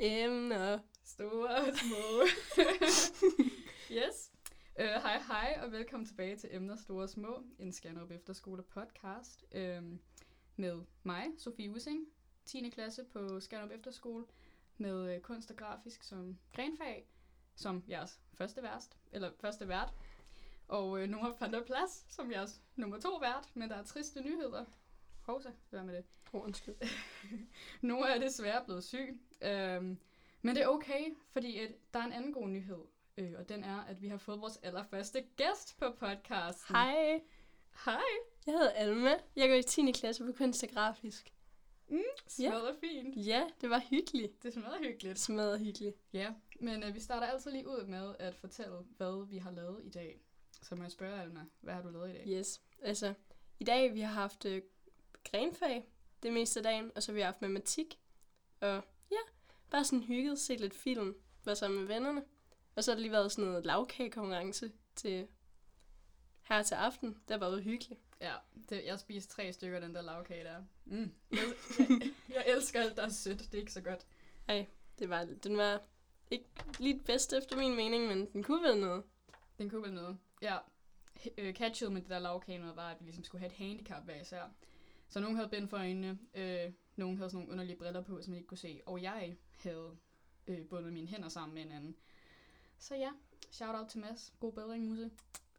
Emner. Store og små. yes. Uh, hej hej, og velkommen tilbage til Emner Store og Små, en Skanderup Efterskole podcast. Uh, med mig, Sofie Using, 10. klasse på Skanderup Efterskole, med uh, kunst og grafisk som grenfag, som jeres første værst, eller første vært. Og uh, Nora van der Plads, som jeres nummer to vært, men der er triste nyheder. Hovsa, hvad med det? Oh, undskyld. Nora er desværre blevet syg. Øhm, men det er okay, fordi at der er en anden god nyhed. Øh, og den er, at vi har fået vores allerførste gæst på podcasten. Hej. Hej. Jeg hedder Alma. Jeg går i 10. klasse på kunst og grafisk. Mm, smadrer fint. Ja, det var hyggeligt. Det smadrer hyggeligt. Smadret hyggeligt. Ja, men øh, vi starter altid lige ud med at fortælle, hvad vi har lavet i dag. Så må jeg spørge, Alma, hvad har du lavet i dag? Yes. Altså, i dag vi har haft øh, grenfag det meste af dagen, og så har vi haft matematik. Og ja, bare sådan hygget, set lidt film, været sammen med vennerne. Og så har der lige været sådan noget lavkagekonkurrence til her til aften. Det har bare været hyggeligt. Ja, det, jeg spiste tre stykker af den der lavkage der. Mm. Jeg, jeg, jeg elsker alt, der er sødt. Det er ikke så godt. Det var, den var ikke lige det bedste efter min mening, men den kunne være noget. Den kunne vel noget. Ja, øh, catchet med det der lavkage noget var, at vi ligesom skulle have et handicap hver især. Så nogen havde bind for øjnene, øh, nogen havde sådan nogle underlige briller på, som man ikke kunne se, og jeg havde øh, bundet mine hænder sammen med hinanden. Så ja, shout out til Mads. God bedring, Musse.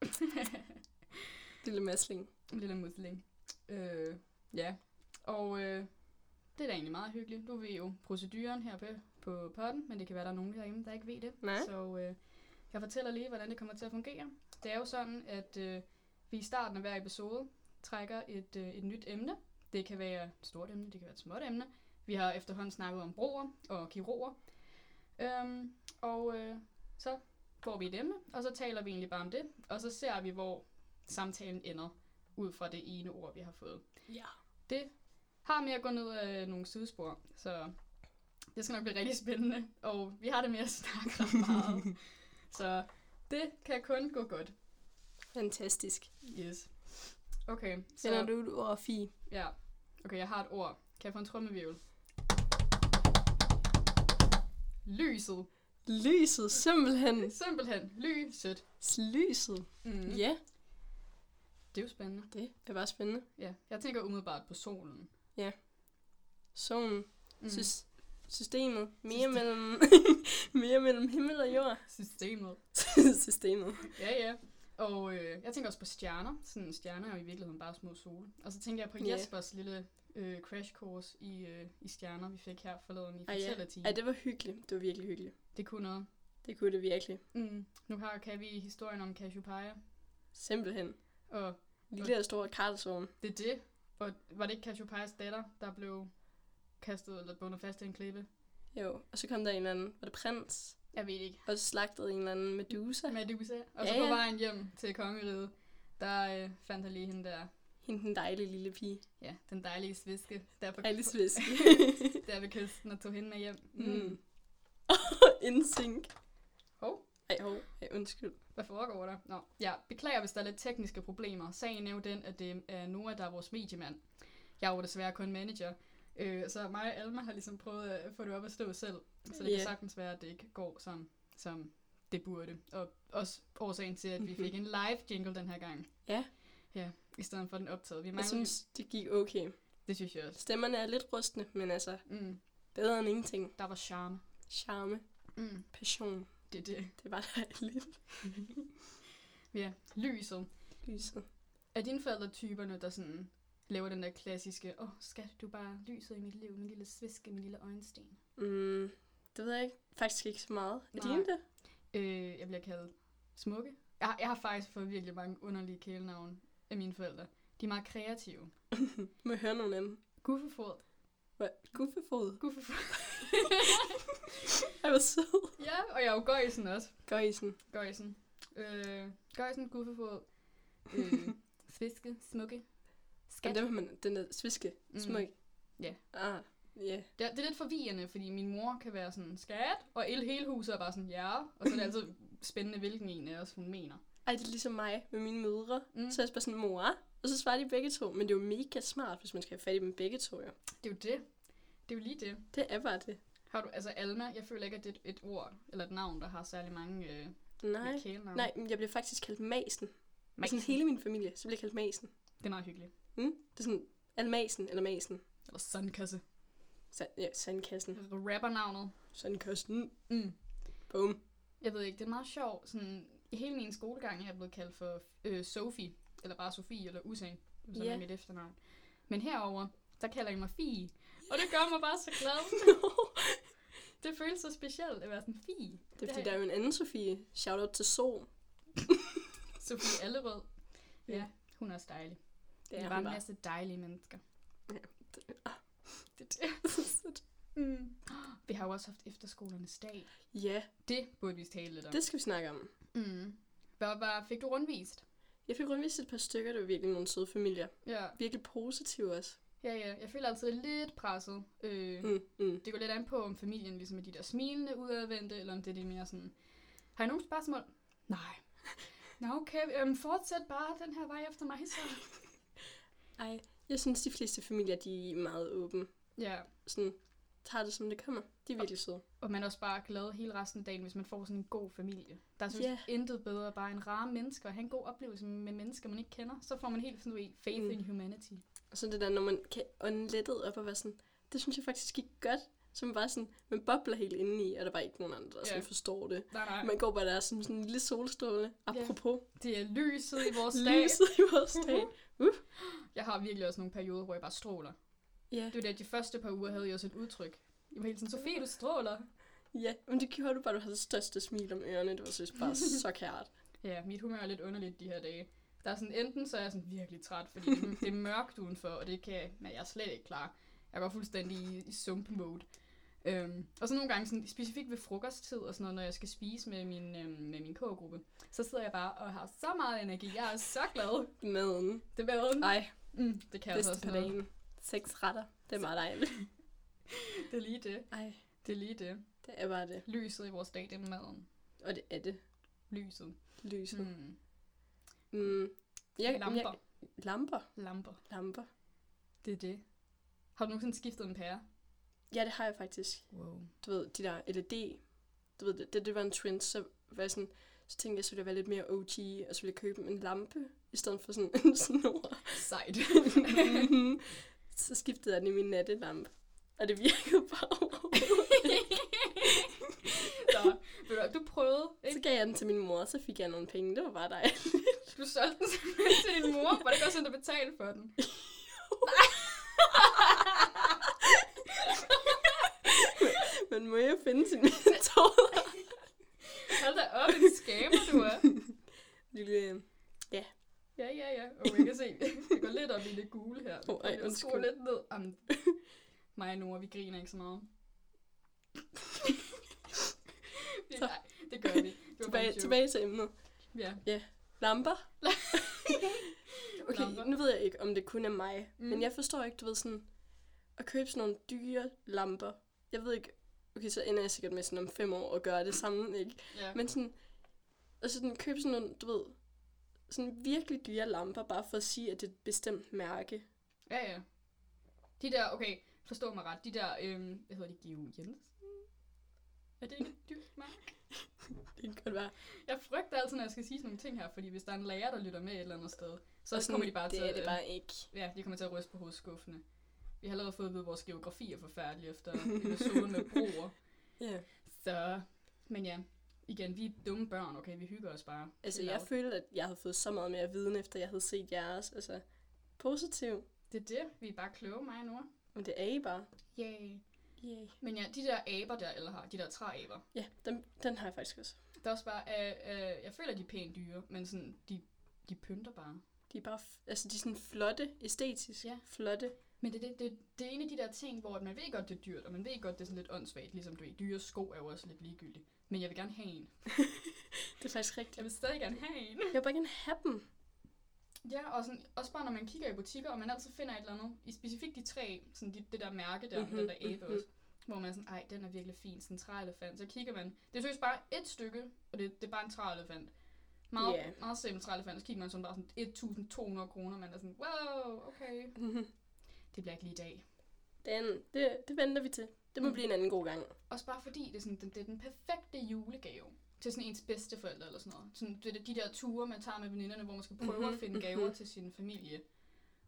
Lille masling. Lille musling. Øh, ja, og øh, det er da egentlig meget hyggeligt. Du ved jo proceduren her på, på podden, men det kan være, der er nogen derhjemme, der ikke ved det. Nej. Så øh, jeg fortæller lige, hvordan det kommer til at fungere. Det er jo sådan, at øh, vi i starten af hver episode trækker et, øh, et nyt emne. Det kan være et stort emne, det kan være et småt emne. Vi har efterhånden snakket om broer og kirurger. Øhm, og øh, så får vi et emne, og så taler vi egentlig bare om det. Og så ser vi, hvor samtalen ender ud fra det ene ord, vi har fået. Ja. Det har med at gå ned af nogle sidespor, så det skal nok blive rigtig spændende. Og vi har det med at snakke ret meget. så det kan kun gå godt. Fantastisk. Yes. Okay, så... Kender du et ord, Fie? Ja. Okay, jeg har et ord. Kan jeg få en trommevirvel? Lyset. Lyset, simpelthen. Simpelthen. Lyset. Lyset. Mm. Ja, Det er jo spændende. det er bare spændende. Ja, jeg tænker umiddelbart på solen. Solen, Mm. Sys- systemet, mere System- mellem, mere mellem himmel og jord. Systemet. systemet. Ja, ja. Og øh, jeg tænker også på stjerner. Sådan, stjerner er jo i virkeligheden bare små sole. Og så tænker jeg på Ja. Jespers lille øh, crash course i, øh, i stjerner, vi fik her forleden i Ej, ja. Ej, det var hyggeligt. Det var virkelig hyggeligt. Det kunne noget. Det kunne det virkelig. Mm. Nu har kan vi historien om Cassiopeia. Simpelthen. Og Lille og stor Karlsvogn. det er det. Og var det ikke Cassiopeias datter, der blev kastet eller bundet fast i en klippe? Jo, og så kom der en eller anden, var det prins? Jeg ved ikke. Og slagtede en eller anden Medusa. Medusa. Og Ja, så på ja. vejen hjem til kongeriget, der øh, fandt jeg lige hende der. Hende den dejlige lille pige. Ja, den dejlige sviske. Der på, Dejlig svisk. der ved kysten og tog hende med hjem. mm. Insync. Hov. Ej, hov. Ej, undskyld. Hvad foregår der? Nå, ja, beklager, hvis der er lidt tekniske problemer. Sagen er jo den, at det er Noah, der er vores mediemand. Jeg er jo desværre kun manager. Øh, så mig og Alma har ligesom prøvet at få det op at stå selv. Så det Ja. kan sagtens være, at det ikke går sådan, som det burde. Og også årsagen til, at vi fik en live jingle den her gang. Ja. Ja, i stedet for den optaget. Vi Jeg mangler, synes, det gik okay. det synes jeg også. Stemmerne er lidt rustne, men altså Mm, bedre end ingenting. der var charme. Charme, Mm, passion. det er det. Det var dejligt. Ja, lyset. Lyset. Er dine forældre typerne, der sådan laver den der klassiske, åh, oh, skat, du er bare lyset i mit liv, min lille sviske, min lille øjensten. Mm, det ved jeg ikke. Faktisk ikke så meget. Er dine det? Øh, jeg bliver kaldt smukke. Jeg, har- jeg har faktisk fået virkelig mange underlige kælenavne af mine forældre. De er meget kreative. Må jeg høre nogle af dem? Guffefod. Hvad? Guffefod. Guffefod. Ej, hvor sød. ja, og jeg er jo Gøjsen også. Gøjsen. Gøjsen. Øh, Gøjsen, Guffefod. Øh, sviske, smukke. Skat. dem har man, den der sviske, Mm. smuk. Ja. Ah, ja. Det er, det er lidt forvirrende, fordi min mor kan være sådan, skat, og el hele huset er bare sådan, ja. Og så er det altid spændende, hvilken en af os hun mener. Ej, det er ligesom mig med mine mødre. Mm. Så er jeg bare sådan, mor. Og så svarer de begge to. Men det er jo mega smart, hvis man skal have fat i dem begge to, jo. Det er jo det. Det er jo lige det. Det er bare det. Har du, altså Alma, jeg føler ikke, at det er et, et ord eller et navn, der har særlig mange øh, Nej. Nej, men jeg bliver faktisk kaldt Masen. Masen. Sådan hele min familie, så bliver jeg kaldt Masen. Det er meget hyggeligt. Mm? Det er sådan, Almasen eller Masen. Eller sandkasse. Sa- ja, sandkassen. Rappernavnet. Sandkassen. Mm. Boom. Jeg ved ikke, det er meget sjovt. Sådan, I hele min skolegang er jeg blevet kaldt for øh, Sofie, eller bare Sofie, eller Usain, som Ja. er mit efternavn. Men herover der kalder I mig Fie. Og det gør mig bare så glad. det føles så specielt at være sådan Fie. Det er fordi, der er jo en anden Sofie. Shout out til Sol. Sofie Allerød. Ja, Ja. hun er også dejlig. Det er bare en masse dejlige mennesker. Det- ah, Det, det. mm. Vi har jo også haft efterskolernes dag. Ja, Det burde vi tale lidt om. det skal vi snakke om. Mm. Hvad, hvad fik du rundvist? Jeg fik rundvist et par stykker, der var virkelig nogle søde familier. Ja. Virkelig positive også. Ja, ja. Jeg føler altid lidt presset. Øh. Mm, mm. Det går lidt an på, om familien ligesom er de der smilende udadvendte, eller om det er de mere sådan... Har I nogle spørgsmål? Nej. Nå, okay. Øhm, fortsæt bare den her vej efter mig, så. Ej, jeg synes, de fleste familier, de er meget åbne. Ja, Sådan, tager det, som det kommer. De er virkelig søde. og man er også bare glad hele resten af dagen, hvis man får sådan en god familie. Der er selvfølgelig Ja. intet bedre bare en rare mennesker, og have en god oplevelse med mennesker, man ikke kender. Så får man helt sådan noget faith Mm. in humanity. Og så det der, når man kan ånde lettet op og være sådan, det synes jeg faktisk gik godt. Man bare sådan, man bobler helt indeni, og der er bare ikke nogen andre, der Ja. sådan forstår det. Nej, nej. Man går bare der som sådan en lille solstråle. Apropos, Det er lyset i vores dag. lyset i vores dag. Jeg har virkelig også nogle perioder, hvor jeg bare stråler. Ja, Det var det, de første par uger havde jeg også et udtryk. Jeg var helt sådan, Sofie, du stråler. ja, men det gjorde du bare, du havde det største smil om ørerne. Det var så bare så kært. Ja, mit humør er lidt underligt de her dage. Der er sådan, enten så er jeg sådan virkelig træt, fordi det, er mørkt udenfor, og det kan jeg, men jeg er slet ikke klar. Jeg går fuldstændig i, i sump-mode. Øhm, og så nogle gange, sådan, specifikt ved frokosttid og sådan noget, når jeg skal spise med min, øhm, med min K-gruppe, så sidder jeg bare og har så meget energi. Jeg er så glad. Maden. Det er maden. Ej, Mm, det kan jeg også på dagen. Seks retter. Det er meget dejligt. Det er lige det. Ej, Det er lige det. det er bare det. Lyset i vores dag, det er maden. Og det er det. Lyset. Lyset. Mm. Mm. Jeg, Lamper. Jeg, lamper. Lamper. Lamper. Det er det. Har du nogensinde skiftet en pære? Ja, det har jeg faktisk. Wow. Du ved, de der LED. Du ved, det, det var en trend, så var jeg sådan, så tænkte jeg, så ville jeg være lidt mere OG, og så ville jeg købe en lampe, i stedet for sådan en snor. Sejt. så skiftede jeg den i min nattelampe. Og det virkede bare Så, ved du, prøvede, Så ikke? gav jeg den til min mor, så fik jeg nogle penge. Det var bare dejligt. Du solgte den til din mor. Var det også sådan, der betalte for den? Men må jeg finde sin metoder? Hold da op, en scammer, du er. Lille, Ja, ja, ja. Og jeg kan se, det går lidt op i det gule her. Åh, ej, jeg skruer undskyld. lidt ned. Jamen, mig og Nora, vi griner ikke så meget. Så. Nej, det gør vi. Det tilbage, tilbage til emnet. Ja. Lamper? Okay, Lamper. nu ved jeg ikke, om det kun er mig. Mm. Men jeg forstår ikke, du ved sådan, at købe sådan nogle dyre lamper. Jeg ved ikke, okay, så ender jeg sikkert med sådan om fem år at gøre det samme, ikke? ja. Men sådan, og sådan købe sådan nogle, du ved, sådan virkelig dyre lamper, bare for at sige, at det er et bestemt mærke. Ja, ja. De der, okay, forstå mig ret, de der, øhm, hvad hedder de, Geo Jensen? Er det ikke et dyrt mærke? Det kan godt være. Jeg frygter altid, når jeg skal sige sådan nogle ting her, fordi hvis der er en lærer, der lytter med et eller andet sted, så Og sådan, kommer de bare det til er at, det bare ikke. Ja, de kommer til at ryste på hovedskuffene. Vi har allerede fået at vide, at vores geografi er forfærdelig efter episoden med broer. Ja. Så, men ja, igen, vi er dumme børn, okay? Vi hygger os bare. Altså, jeg følte, at jeg havde fået så meget mere viden, efter jeg havde set jeres. Altså, positiv. Det er det, vi er bare kloge, mig og Nora. Men det er I bare. Yay. Yay. Men ja, de der aber der, eller har, de der træaber, Ja, den, den har jeg faktisk også. der er også bare, øh, øh, jeg føler, de er pænt dyre, men sådan, de, de pynter bare. De er bare, altså de er sådan flotte, æstetisk. Ja. Flotte. Men det, det, det, det er en af de der ting, hvor man ved godt, det er dyrt, og man ved godt, det er sådan lidt åndssvagt, ligesom du ved, dyre sko er jo også lidt ligegyldigt. Men jeg vil gerne have en. Det er faktisk rigtigt. Jeg vil stadig gerne have en. Jeg vil bare gerne have dem. Ja, og sådan, også bare når man kigger i butikker, og man altid finder et eller andet, i specifikt de tre, sådan de, det der mærke der, mm-hmm, Mhm, den der abe mhm. også, hvor man er sådan, ej, den er virkelig fin, sådan en træelefant. Så kigger man, det er bare et stykke, og det, det er bare en træelefant. Meget, yeah. meget simpel træelefant, så kigger man sådan bare sådan 1.200 kroner, man er sådan, wow, okay. Det bliver ikke lige i dag. Den, det, det venter vi til. Det må Mm. blive en anden god gang. Også bare fordi, det er, sådan, det, det er den perfekte julegave til sådan ens bedsteforældre eller sådan noget. Sådan, det er de der ture, man tager med veninderne, hvor man skal prøve Mhm, at finde gaver til sin familie.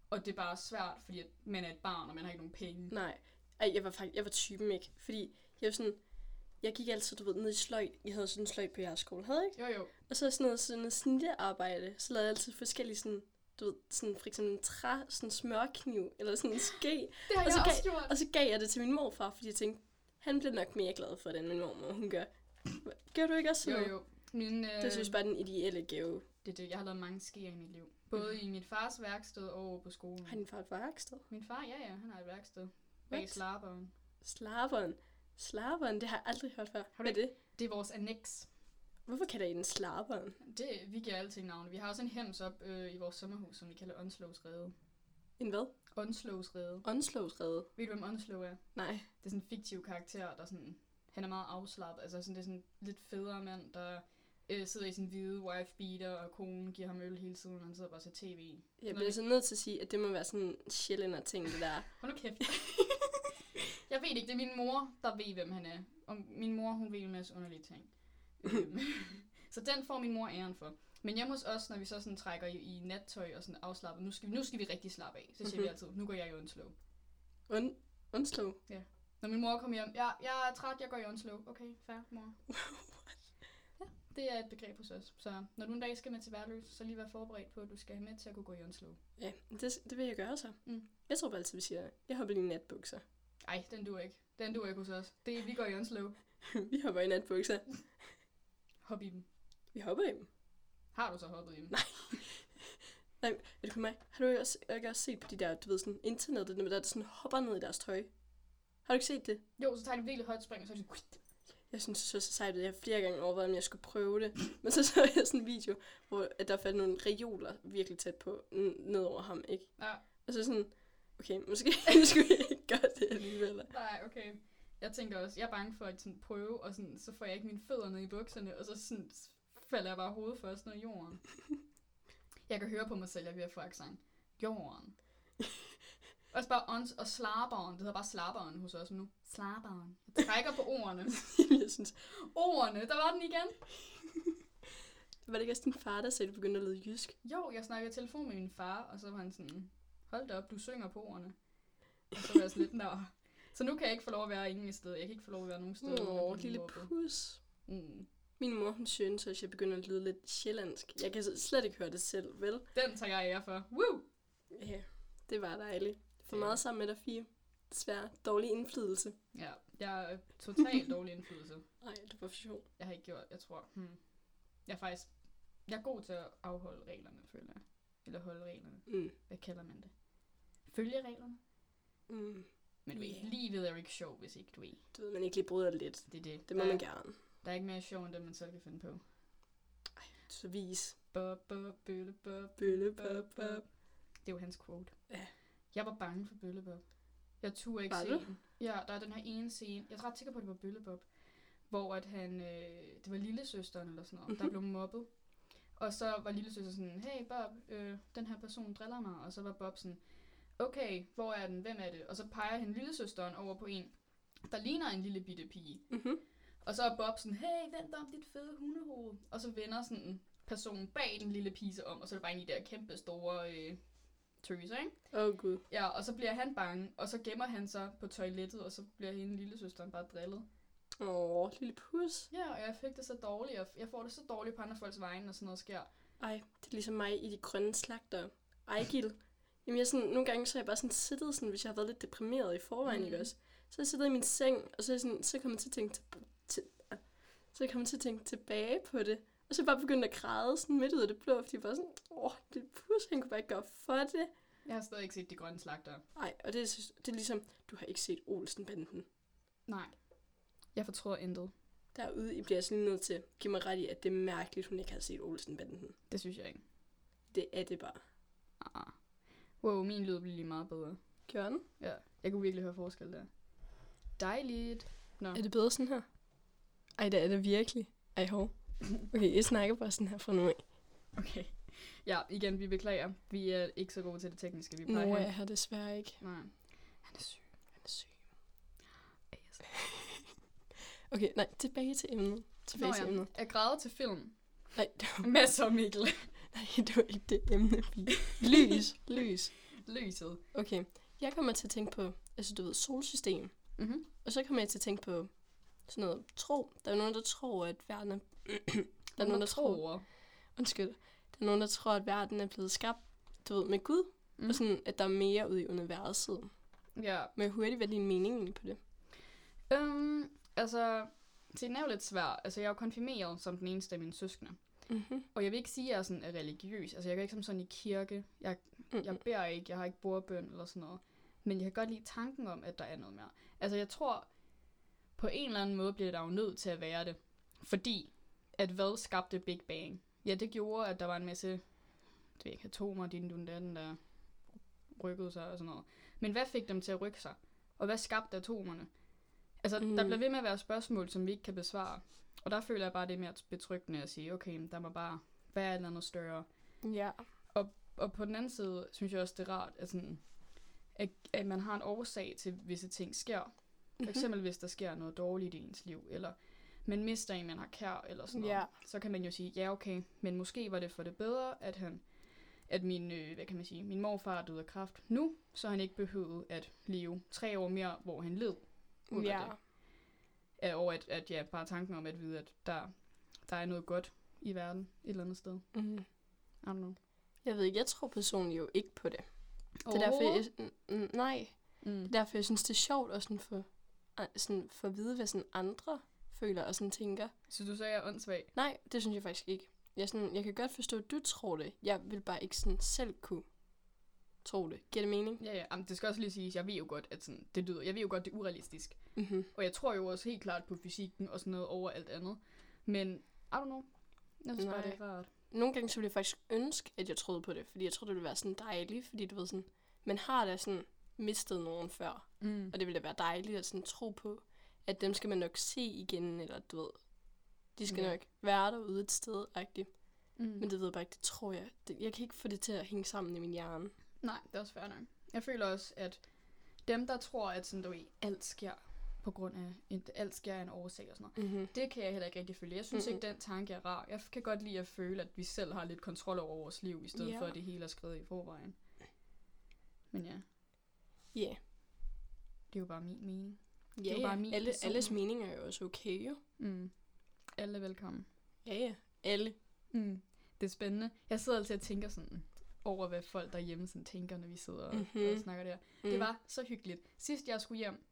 Og det er bare svært, fordi at man er et barn, og man har ikke nogen penge. Nej. Ej, jeg var faktisk, jeg var typen ikke. Fordi jeg var sådan, jeg gik altid, du ved, ned i sløjt. Jeg havde sådan en sløjt på jeres skole, havde jeg ikke? Jo, jo. Og så sådan noget, sådan noget snittearbejde. Så lavede jeg altid forskellige sådan, du ved, sådan for eksempel en træ, sådan en smørkniv, eller sådan en ske. Det har Og så jeg gav- også gjort. Og så gav jeg det til min morfar, fordi jeg tænkte, han bliver nok mere glad for det, end min mormor, hun gør. Gør du ikke også sådan Jo, noget? jo. Min, øh, Det synes jeg bare er den ideelle gave. det, er det. Jeg har lavet mange skeer i mit liv. Både i mit fars værksted og over på skolen. Har din far et værksted? Min far, ja, ja, han har et værksted. Bag What? slarberen. Slaveren. Slaveren, det har jeg aldrig hørt før. Har du Hvad er det? Det er vores annex. Hvorfor kalder I den slaveren? Det, vi giver alting navne. Vi har også en hems op øh, i vores sommerhus, som vi kalder Onslows En hvad? Onslows Rede. Åndslåsrede? Ved du, hvem Onslow er? Nej. Det er sådan en fiktiv karakter, der sådan... Han er meget afslappet. Altså sådan, det er sådan en lidt federe mand, der øh, sidder i sin hvide wife beater, og konen giver ham øl hele tiden, og han sidder bare og ser tv. Jeg bliver så nødt til at sige, at det må være sådan en sjældent ting, det der. Hold nu kæft. jeg ved ikke, det er min mor, der ved, hvem han er. Og min mor, hun ved en masse underlige ting. Øhm, så den får min mor æren for. Men hjemme hos os, når vi så sådan trækker i, i nattøj og sådan afslappet, nu skal, vi, nu skal vi rigtig slappe af. Så siger vi Mhm. altid, nu går jeg i onslow. Und Undslå. Når min mor kommer hjem, ja, jeg er træt, jeg går i onslow. Okay, fair, mor. ja, det er et begreb hos os. Så når du en dag skal med til værløs, så lige vær forberedt på, at du skal have med til at kunne gå i onslow. Ja, det, det vil jeg gøre så. Mm. Jeg tror bare altid, vi siger, jeg hopper i natbukser. Ej, den duer ikke. Den duer ikke hos os. Det, vi går i onslow. vi hopper i natbukser. Hop i dem. Vi hopper i dem. Har du så hoppet i dem? Er det kun mig? Har du ikke også, ikke også set på de der, du ved, sådan internettet, der, der sådan hopper ned i deres tøj? Har du ikke set det? Jo, så tager de virkelig højt spring, og så er de sådan... Jeg synes, det så så sejt ud. Jeg har flere gange overvejet, om jeg skulle prøve det. Men så så jeg sådan en video, hvor at der faldt nogle reoler virkelig tæt på, n- ned over ham, ikke? Ja, Og så sådan, okay, måske skulle jeg ikke gøre det alligevel. nej, okay. Jeg tænker også, jeg er bange for at sådan prøve, og sådan, så får jeg ikke mine fødder ned i bukserne, og så sådan falder jeg bare hovedet først ned i jorden. Jeg kan høre på mig selv, jeg er ved at få accent. Jorden. Også bare ons og slarberen. Det hedder bare slarberen hos os nu. Slarberen. Jeg trækker på ordene. jeg synes, Ordene, der var den igen. var det ikke også din far, der sagde, at du begyndte at lyde jysk? Jo, jeg snakkede i telefon med min far, og så var han sådan, hold da op, du synger på ordene. Og så var jeg sådan lidt, nå. Så nu kan jeg ikke få lov at være ingen sted. Jeg kan ikke få lov at være nogen steder. Åh, lille pus. Mm. Min mor, hun synes, at jeg begynder at lyde lidt sjællandsk. Jeg kan slet ikke høre det selv, vel? Den tager jeg ære for. Woo! Ja, det var dejligt. For meget sammen med dig fire. Desværre dårlig indflydelse. Ja, jeg er totalt dårlig indflydelse. Nej, det var for sjov. Jeg har ikke gjort, jeg tror, hmm. Jeg er faktisk, jeg er god til at afholde reglerne, føler jeg. Eller holde reglerne. Mm. Hvad kalder man det? Følge reglerne? Mm. Men du ved, Ja. livet er jo ikke sjov, hvis ikke du ved. Du ved, man ikke lige bryder lidt. Det er det. Det må der, man gerne. Der er ikke mere sjov, end det, man selv kan finde på. Så vis. Bob, bob, bølle, bob, Bølle, bob, bob. Det er jo hans quote. Ja. Jeg var bange for Bøllebob. Jeg turde ikke se den. Ja, der er den her ene scene. Jeg er ret sikker på, at det var Bøllebob. Hvor at han, øh, det var lillesøsteren eller sådan noget, der Mhm. blev mobbet. Og så var lillesøster sådan, hey Bob, øh, den her person driller mig. Og så var Bob sådan, okay, hvor er den, hvem er det? Og så peger han lillesøsteren over på en, der ligner en lille bitte pige. Mm-hmm. Og så er Bob sådan, hey, vent om dit fede hundehoved. Og så vender sådan en person bag den lille pige sig om, og så er det bare en af de der kæmpe store øh, tøser, ikke? Åh, oh, gud. Ja, og så bliver han bange, og så gemmer han sig på toilettet, og så bliver hende lillesøsteren bare drillet. Åh, oh, lille pus. Ja, og jeg fik det så dårligt, og jeg får det så dårligt på andre folks vegne, når sådan noget sker. Ej, det er ligesom mig i de grønne slagter. Ej, Gil. Jamen, jeg sådan, nogle gange så har jeg bare sådan siddet, sådan, hvis jeg har været lidt deprimeret i forvejen, Mm. ikke også? Så har jeg siddet i min seng, og så, er jeg sådan, så kommer jeg til at tænke, til, til, så kommer jeg til at tænke tilbage på det. Og så jeg bare begyndt at græde sådan midt ud af det blå, fordi jeg bare sådan, åh, det pus, han kunne bare ikke gøre for det. Jeg har stadig ikke set de grønne slagter. Ej, og det, er- det er ligesom, du har ikke set Olsen-banden. Nej. Jeg fortrøder intet. Derude, I bliver altså lige nødt til at give mig ret i, at det er mærkeligt, hun ikke har set Olsen-banden. Det synes jeg ikke. Det er det bare. Ah. Wow, min lyd bliver lige meget bedre. Gør den? Ja, jeg kunne virkelig høre forskel der. Dejligt. Nå. Er det bedre sådan her? Ej, det er det virkelig. Ej, hov. Okay, jeg snakker bare sådan her fra nu af. Okay. Ja, igen, vi beklager. Vi er ikke så gode til det tekniske. Vi plejer Nå, jeg har desværre ikke. Nej. Han er syg. Han er syg. Okay, nej, tilbage til emnet. Tilbage Nå til ja, emnet. at græde til film. Nej, det var, Masser Mikkel. Nej, det var ikke det emne. Lys, lys. Lyset. Okay, jeg kommer til at tænke på, altså du ved, solsystem. Mm-hmm. Og så kommer jeg til at tænke på sådan noget tro. Der er nogen, der tror, at verden er... der er nogen, der tror... Undskyld. Der er nogen, der tror, at verden er blevet skabt, du ved, med Gud. Mm. Og sådan, at der er mere ude i universet. Ja. Men hurtigt, hvad er din mening egentlig på det? Um, altså, det er jo lidt svært. Altså, jeg er jo konfirmeret som den eneste af mine søskende. Mm-hmm. Og jeg vil ikke sige, at jeg er sådan er religiøs. Altså, jeg går ikke som sådan i kirke. Jeg, Mm-hmm. jeg beder ikke. Jeg har ikke bordbøn eller sådan noget. Men jeg kan godt lide tanken om, at der er noget mere. Altså, jeg tror, på en eller anden måde bliver der jo nødt til at være det. Fordi, at hvad skabte Big Bang? Ja, det gjorde, at der var en masse det ved ikke, atomer, din dun den der rykkede sig og sådan noget. Men hvad fik dem til at rykke sig? Og hvad skabte atomerne? Altså, mm. der bliver ved med at være spørgsmål, som vi ikke kan besvare. Og der føler jeg bare, det er mere betryggende at sige, okay, der må bare være et eller andet større. Ja. Og på den anden side, synes jeg også, det er rart, at, sådan, at, at man har en årsag til, visse ting sker. For Mhm. eksempel, hvis der sker noget dårligt i ens liv, eller man mister en, man har kær, eller sådan noget. Ja. Så kan man jo sige, ja okay, men måske var det for det bedre, at han at min, øh, hvad kan man sige, min morfar er død af kræft nu, så han ikke behøvede at leve tre år mere, hvor han led under Ja. det. Ja, og at, at ja, bare tanken om at vide, at der, der er noget godt i verden et eller andet sted. Mm. I don't know. Jeg ved ikke, jeg tror personligt jo ikke på det. Det er derfor, jeg, mm, nej. Mm. Det er derfor, jeg synes, det er sjovt at sådan få, sådan få at vide, hvad sådan andre føler og sådan tænker. Så du sagde, jeg er åndssvag? Nej, det synes jeg faktisk ikke. Jeg, sådan, jeg kan godt forstå, at du tror det. Jeg vil bare ikke sådan selv kunne tro det. Giver det mening? Ja, ja. Jamen, det skal også lige siges, jeg ved jo godt, at sådan, det lyder, jeg ved jo godt, det er urealistisk. Mm-hmm. Og jeg tror jo også helt klart på fysikken og sådan noget over alt andet. Men, I don't know. Jeg synes bare, det er rart. Nogle gange så ville jeg faktisk ønske, at jeg troede på det, fordi jeg tror, det ville være sådan dejligt, fordi du ved sådan, man har da sådan mistet nogen før, Mm. og det ville da være dejligt at sådan tro på, at dem skal man nok se igen, eller du ved, de skal Ja. nok være derude et sted, agtigt. Mm. Men det ved jeg bare ikke, det tror jeg. Det, jeg kan ikke få det til at hænge sammen i min hjerne. Nej, det er også fair nok. Jeg føler også, at dem, der tror, at sådan, du alt sker på grund af, en, alt sker af en årsag og sådan noget, Mm-hmm. det kan jeg heller ikke rigtig føle. Jeg synes Mhm. ikke, den tanke er rar. Jeg kan godt lide at føle, at vi selv har lidt kontrol over vores liv, i stedet Ja. for, at det hele er skrevet i forvejen. Men ja, Ja, yeah. det er jo bare min mening. ja, jo ja. bare min Alle, person. alles meninger er jo også okay, jo. Mm. Alle er velkommen. Ja, ja. Alle. Mm. Det er spændende. Jeg sidder altid og tænker sådan over, hvad folk derhjemme sådan tænker, når vi sidder og, Mhm. og snakker der. Mm. Det var så hyggeligt. Sidst jeg skulle hjem,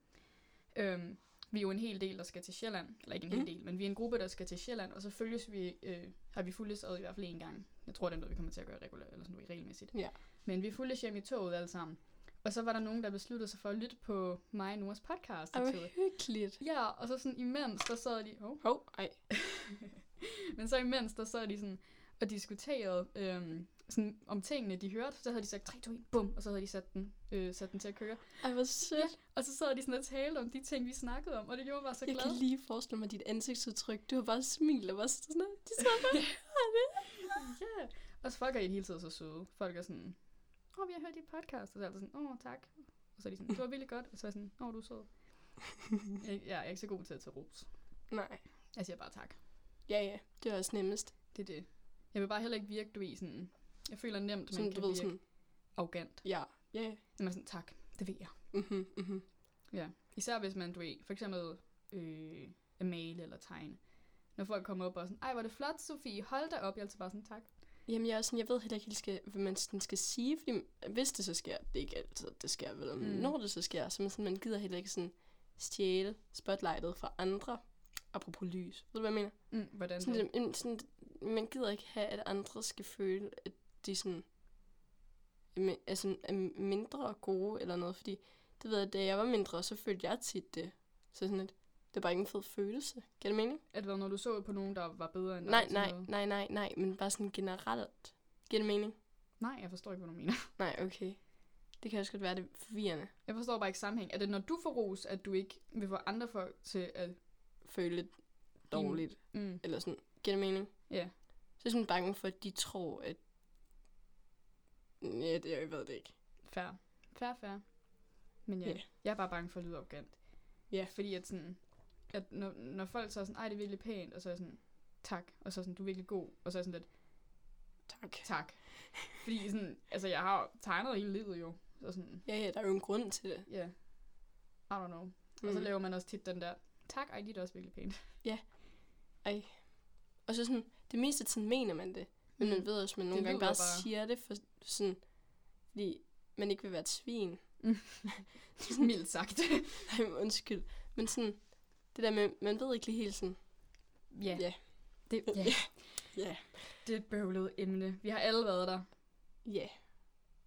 øhm, vi er jo en hel del, der skal til Sjælland. Eller ikke en hel Mm. del, men vi er en gruppe, der skal til Sjælland. Og så følges vi, øh, har vi fulgtes ad i hvert fald en gang. Jeg tror, det er noget, vi kommer til at gøre regulært, eller sådan noget regelmæssigt. Ja. Men vi fulgtes hjem i toget alle sammen. Og så var der nogen, der besluttede sig for at lytte på mig og Noras podcast hvor toget. hyggeligt. Ja, og så sådan imens, der sad de... Oh, Hov, ej. men så imens, der sad de sådan og diskuterede øhm, sådan om tingene, de hørte. Så havde de sagt 3, 2, 1, bum, og så havde de sat den, øh, sat den til at køre. Ej, hvor sødt. Og så sad de sådan og talte om de ting, vi snakkede om, og det gjorde mig bare så Jeg glad. kan lige forestille mig dit ansigtsudtryk. Du har bare smil og var sådan noget. De sad bare Ja. Og så folk er i det hele tiden så søde. Folk er sådan, åh, oh, vi har hørt dit podcast. Og så er jeg sådan, åh, oh, tak. Og så er de sådan, det var virkelig godt. Og så er jeg sådan, åh, oh, du er sød. jeg, jeg er ikke så god til at tage ros. Nej. Jeg siger bare tak. Ja, ja. Det er også nemmest. Det er det. Jeg vil bare heller ikke virke, du ved, sådan... Jeg føler nemt, man Sådan, kan du ved, virke sådan, arrogant. ja. Ja, ja. Når man sådan, tak, det ved jeg. Mhm, mhm. Ja. Især hvis man, du ved, for eksempel øh, at male eller tegne. Når folk kommer op og sådan, ej, hvor er det flot, Sofie, hold da op. Jeg er altid bare sådan, tak. Jamen, jeg, er sådan, jeg ved heller ikke helt, skal, hvad man sådan skal sige, fordi hvis det så sker, det er ikke altid, det sker vel, Mm. når det så sker, så man, sådan, man gider heller ikke sådan stjæle spotlightet fra andre, apropos lys. Ved du, hvad jeg mener? Mm, hvordan Sådan, det? det, sådan, man gider ikke have, at andre skal føle, at de sådan, mi- er, mindre gode eller noget, fordi det ved jeg, da jeg var mindre, så følte jeg tit det. Så sådan et, det er bare ikke en fed følelse. Giver det mening? At hvad, når du så på nogen, der var bedre end dig? Nej, nej, nej, nej, nej, men bare sådan generelt. Giver det mening? Nej, jeg forstår ikke, hvad du mener. Nej, okay. Det kan også godt være det forvirrende. Jeg forstår bare ikke sammenhæng. Er det, når du får ros, at du ikke vil få andre folk til at... Føle lidt dårligt. Mm, Eller sådan. Giver det mening? Ja. Så er jeg sådan bange for, at de tror, at... Ja, det, jeg ved det ikke. Fair. Fair, fair. Men ja, Ja. jeg er bare bange for at lyde arrogant. Ja. Fordi at sådan... at når, når folk så er sådan, ej, det er virkelig pænt, og så er sådan, tak, og så er sådan, du er virkelig god, og så er sådan lidt, Tak. tak. Fordi sådan, altså jeg har tegnet hele livet jo, så sådan, Ja, ja, der er jo en grund til det. ja, yeah. I don't know. Mm. Og så Mm. laver man også tit den der, tak, ej, dit er også virkelig pænt. Ej. Og så sådan, det meste tid mener man det. Men Mm. man ved også, at man nogle Det gange bare, bare- siger det, for sådan, fordi man ikke vil være et svin. Mildt sagt. Nej, men undskyld. Men sådan, det der med, man ved ikke lige helt sådan, Ja. Ja. Det, ja. ja, det er et bøvlet emne. Vi har alle været der. ja,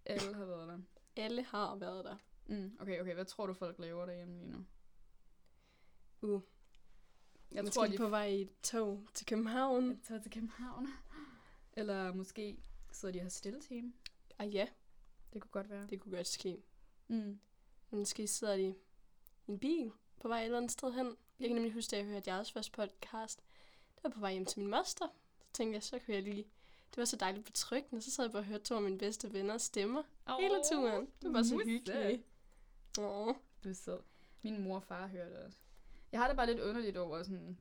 Alle har været der. alle har været der. Mm. Okay, okay. Hvad tror du, folk laver derhjemme lige nu? Uh, Jeg Måske tror, de på vej i et tog til København. Jeg tager til København. Eller måske sidder de og har stille team. Ah ja, Det kunne godt være. det kunne godt ske. Mm. Måske sidder de i en bil på vej et eller andet sted hen. Jeg kan nemlig huske, da jeg hørte jeres første podcast. Det var på vej hjem til min moster. Så tænkte jeg, så kunne jeg lige... Det var så dejligt betryggende. Så sad jeg bare og hørte to af mine bedste venner stemmer Oh, hele turen. Det var så hyggeligt. Åh. Du er sød. Min mor og far hører det også. Jeg har det bare lidt underligt over, sådan,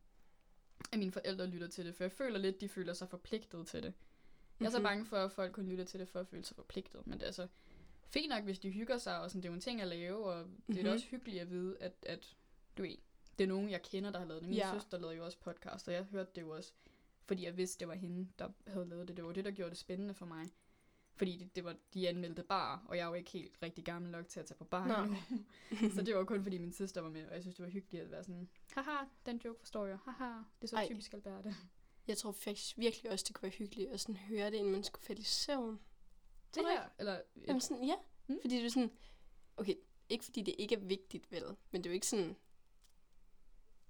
at mine forældre lytter til det, for jeg føler lidt, de føler sig forpligtet til det. Jeg er så Mhm. bange for, at folk kun lytter til det for at føle sig forpligtet, men det er altså fint nok, hvis de hygger sig, og sådan, det er jo en ting at lave, og det er da Mhm. også hyggeligt at vide, at, at du ved, det er nogen, jeg kender, der har lavet det. Min Ja. søster lavede jo også podcast, og jeg hørte det jo også, fordi jeg vidste, det var hende, der havde lavet det. Det var det, der gjorde det spændende for mig. Fordi det, det var, de anmeldte bar, og jeg er jo ikke helt rigtig gammel nok til at tage på bar endnu. så det var kun fordi min søster var med, og jeg synes, det var hyggeligt at være sådan, haha, den joke forstår jeg, haha, det er så Ej. Typisk Alberte. Jeg tror faktisk virkelig også, det kunne være hyggeligt at sådan høre det, inden man skulle falde i søvn. Det her, eller, Jamen sådan, ja. Mm. Fordi det er sådan, okay, ikke fordi det ikke er vigtigt, vel, men det er jo ikke sådan,